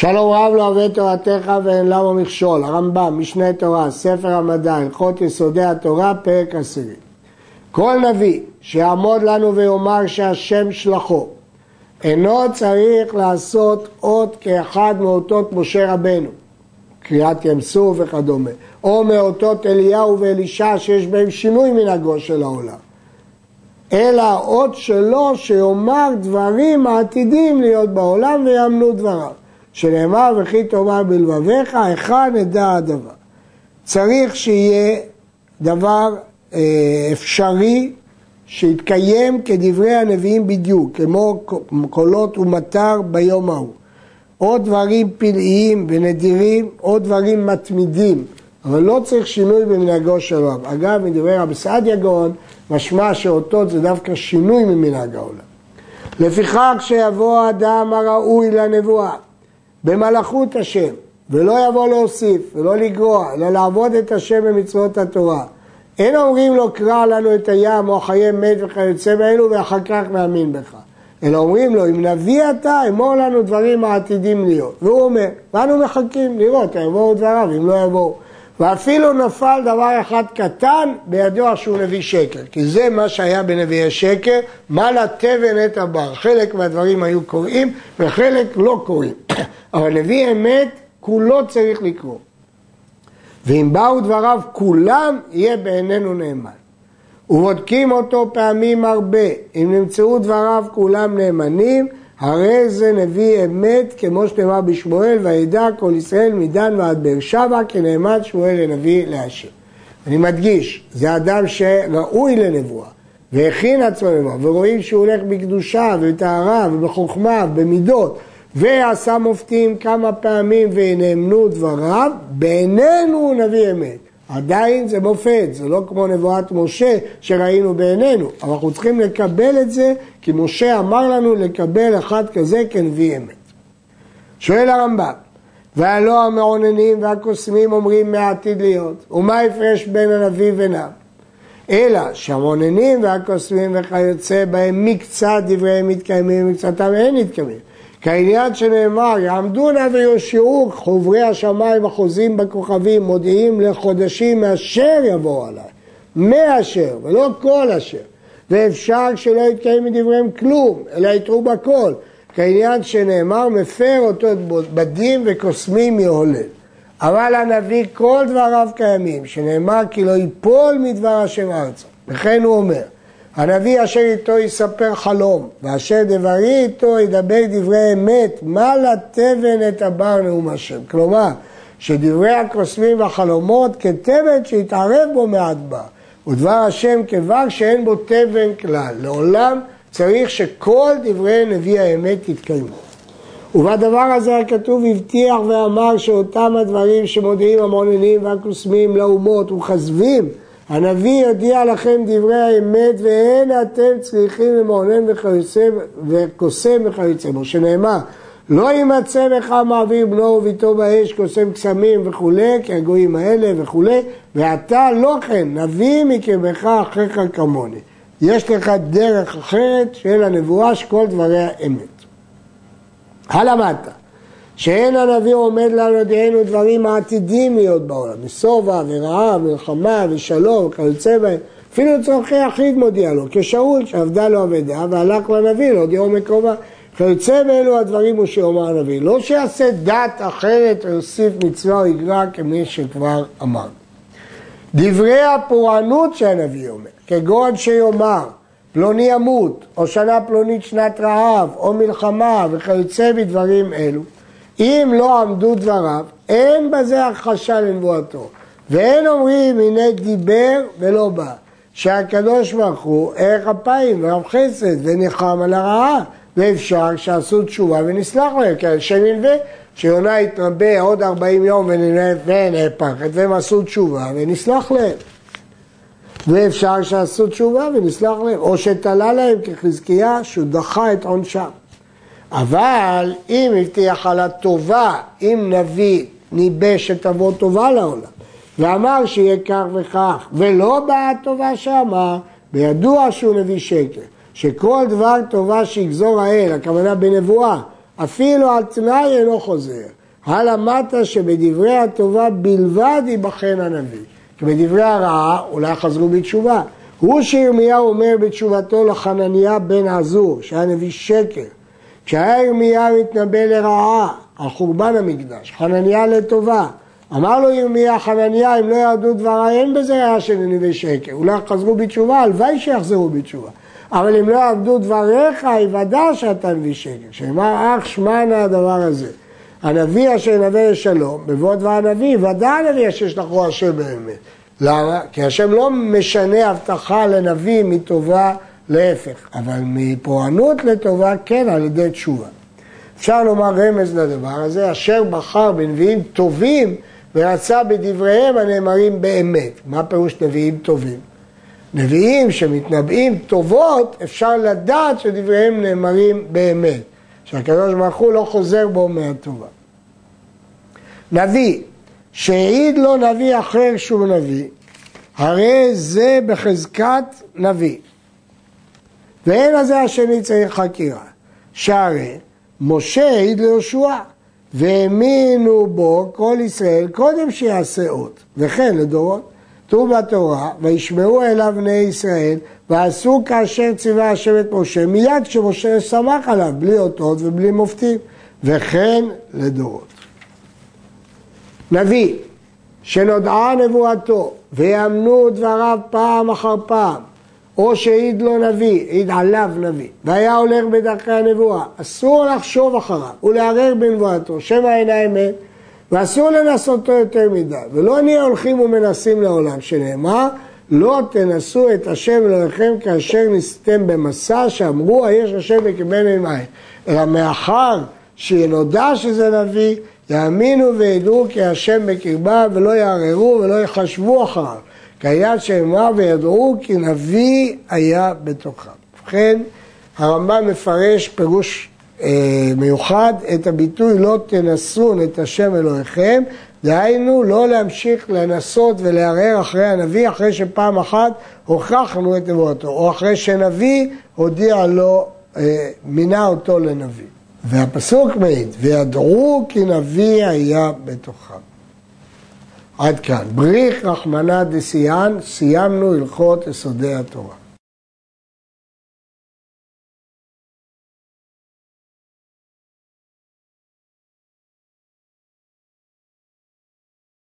שלום רב לא אוהב תורתך ואין למה מכשול, הרמב"ם, משנה תורה, ספר המדע, הלכות יסודי התורה, פרק עשירי. כל נביא שיעמוד לנו ויאמר שהשם שלחו, אינו צריך לעשות אות כאחד מאותות משה רבנו, קריאת ים סוף וכדומה, או מאותות אליהו ואלישע שיש בהם שינוי מנהגו של העולם. אלא האות שלו שיאמר דברים העתידים להיות בעולם ויאמנו דבריו. שנאמר וכי תאמר בלבביך, היכן נדע הדבר. צריך שיהיה דבר אה, אפשרי שיתקיים כדברי הנביאים בדיוק, כמו קולות ומטר ביום ההוא. או דברים פלאיים ונדירים, או דברים מתמידים, אבל לא צריך שינוי במנהגו של רב. אגב, מדברי רבי סעדיה גאון, משמע שאותות זה דווקא שינוי ממנהג העולם. לפיכך כשיבוא האדם הראוי לנבואה במלאכות השם, ולא יבוא להוסיף ולא לגרוע, אלא לעבוד את השם במצוות התורה. אין אומרים לו קרא לנו את הים או חיי מת וכיוצא באלו ואחר כך נאמין בך. אלא אומרים לו, אם נביא אתה, אמור לנו דברים העתידים להיות. והוא אומר, ואנו מחכים לראות, יבואו דבריו, אם לא יבואו. ואפילו נפל דבר אחד קטן בידוע שהוא נביא שקר, כי זה מה שהיה בנביאי שקר, מה לתבן את הבר. חלק מהדברים היו קוראים וחלק לא קוראים. אבל נביא אמת כולו צריך לקרוא. ואם באו דבריו כולם, יהיה בעינינו נאמן. ובודקים אותו פעמים הרבה, אם נמצאו דבריו כולם נאמנים, הרי זה נביא אמת, כמו שנאמר בשמואל, וידע כל ישראל מדן ועד באר שבע, כנאמן שמואל לנביא להשם. אני מדגיש, זה אדם שראוי לנבואה, והכין עצמו לנבואה, ורואים שהוא הולך בקדושה ובטהרה ובחוכמה ובמידות, ועשה מופתים כמה פעמים ונאמנו דבריו, בעינינו הוא נביא אמת. עדיין זה מופת, זה לא כמו נבואת משה שראינו בעינינו, אבל אנחנו צריכים לקבל את זה כי משה אמר לנו לקבל אחד כזה כנביא אמת. שואל הרמב"ם, והלא המעוננים והקוסמים אומרים מעתיד להיות, ומה ההפרש בין הנביא ונם? אלא שהמעוננים והקוסמים וכיוצא בהם מקצת דבריהם מתקיימים ומקצתם אין מתקיימים. כעניין שנאמר, יעמדו נא ויושיעו חוברי השמיים החוזים בכוכבים, מודיעים לחודשים מאשר יבואו עליי. מאשר, ולא כל אשר. ואפשר שלא יתקיים מדבריהם כלום, אלא יתרו בכל. כעניין שנאמר, מפר אותו בדים וקוסמים יהולל. אבל הנביא כל דבריו קיימים, שנאמר כי לא ייפול מדבר השם ארצה. וכן הוא אומר, הנביא אשר איתו יספר חלום, ואשר דברי איתו ידבר דברי אמת, מה לתבן את הבר נאום השם. כלומר, שדברי הקוסמים והחלומות כתבן שיתערב בו מעט בה, ודבר השם כבר שאין בו תבן כלל. לעולם צריך שכל דברי נביא האמת יתקיימו. ובדבר הזה הכתוב הבטיח ואמר שאותם הדברים שמודיעים המעוננים והקוסמים לאומות וכזבים הנביא יודיע לכם דברי האמת ואין אתם צריכים למעונן וקוסם וכיוצא בו, שנאמר לא יימצא בך מעביר בנו וביתו באש, קוסם קסמים וכולי, כי הגויים האלה וכולי, ואתה לא כן, נביא מקרבך אחיך כמוני. יש לך דרך אחרת של הנבואה שכל דבריה אמת. הלמדת שאין הנביא עומד להודיענו דברים העתידים להיות בעולם, משובע ורעב, מלחמה ושלום וכיוצא בהם, אפילו צורכי יחיד מודיע לו, כשאול שעבדה לו אבדה והלך לנביא להודיעו מקרובה. כיוצא באלו הדברים הוא שאומר הנביא, לא שיעשה דת אחרת ויוסיף מצווה או יגרע כמי שכבר אמר. דברי הפורענות שהנביא אומר, כגון שיאמר פלוני ימות, או שנה פלונית שנת רעב, או מלחמה וכיוצא בדברים אלו, אם לא עמדו דבריו, אין בזה הכחשה לנבואתו. ואין אומרים הנה דיבר ולא בא. שהקדוש ברוך הוא ערך אפיים ורב חסד וניחם על הרעה ואפשר שעשו תשובה ונסלח להם כי על שם ילווה שיונה יתרבה עוד ארבעים יום ונהפכת והם עשו תשובה ונסלח להם. ואפשר שעשו תשובה ונסלח להם. או שתלה להם כחזקיה שהוא דחה את עונשם אבל אם הבטיח על הטובה, אם נביא ניבא שתבוא טובה לעולם, ואמר שיהיה כך וכך, ולא באה הטובה שאמר, בידוע שהוא נביא שקר, שכל דבר טובה שיגזור האל, הכוונה בנבואה, אפילו על תנאי אינו חוזר. הלמדת שבדברי הטובה בלבד ייבחן הנביא. כי בדברי הרעה אולי חזרו בתשובה. הוא שירמיהו אומר בתשובתו לחנניה בן עזור, שהיה נביא שקר. כשהיה ירמיהו מתנבא לרעה על חורבן המקדש, חנניה לטובה. אמר לו ירמיה, חנניה, אם לא ירדו דבריי, אין בזה רעה של נביאי שקר. אולי חזרו בתשובה, הלוואי שיחזרו בתשובה. אבל אם לא יעבדו דבריך, יוודע שאתה נביא שקר. שאמר אך שמענה הדבר הזה. הנביא אשר ינבא לשלום, בבוא דבר הנביא, ודע הנביא אשר ישלחו השם באמת. למה? כי השם לא משנה הבטחה לנביא מטובה להפך, אבל מפורענות לטובה כן על ידי תשובה. אפשר לומר רמז לדבר הזה, אשר בחר בנביאים טובים ורצה בדבריהם הנאמרים באמת. מה פירוש נביאים טובים? נביאים שמתנבאים טובות, אפשר לדעת שדבריהם נאמרים באמת. שהקדוש ברוך הוא לא חוזר בו מהטובה. נביא שהעיד לו נביא אחר שהוא נביא, הרי זה בחזקת נביא. ואין לזה השני צריך חקירה. שהרי משה העיד ליהושע, והאמינו בו כל ישראל קודם שיעשה אות, וכן לדורות. כתוב בתורה, וישמעו אליו בני ישראל, ועשו כאשר ציווה השם את משה, מיד כשמשה שמח עליו, בלי אותות ובלי מופתים, וכן לדורות. נביא שנודעה נבואתו ויאמנו דבריו פעם אחר פעם, או שהעיד לו נביא, העיד עליו נביא, והיה הולך בדרכי הנבואה, אסור לחשוב אחריו ולערער בנבואתו, שמא אינה אמת, ואסור לנסותו יותר מדי, ולא נהיה הולכים ומנסים לעולם, שנאמר, לא תנסו את השם אלוהיכם כאשר נסתם במסע, שאמרו, היש השם בקרבנו עמהם, אלא מאחר שנודע שזה נביא, יאמינו וידעו כי השם בקרבה ולא יערערו ולא יחשבו אחריו. כי היד שאמרה וידעו כי נביא היה בתוכם. ובכן, הרמב"ם מפרש פירוש מיוחד את הביטוי לא תנסון את השם אלוהיכם, דהיינו לא להמשיך לנסות ולערער אחרי הנביא אחרי שפעם אחת הוכחנו את נבואתו, או אחרי שנביא הודיע לו, אה, מינה אותו לנביא. והפסוק מעיד, וידעו כי נביא היה בתוכם. עד כאן. בריך רחמנא דסיאן, סיימנו הלכות יסודי התורה.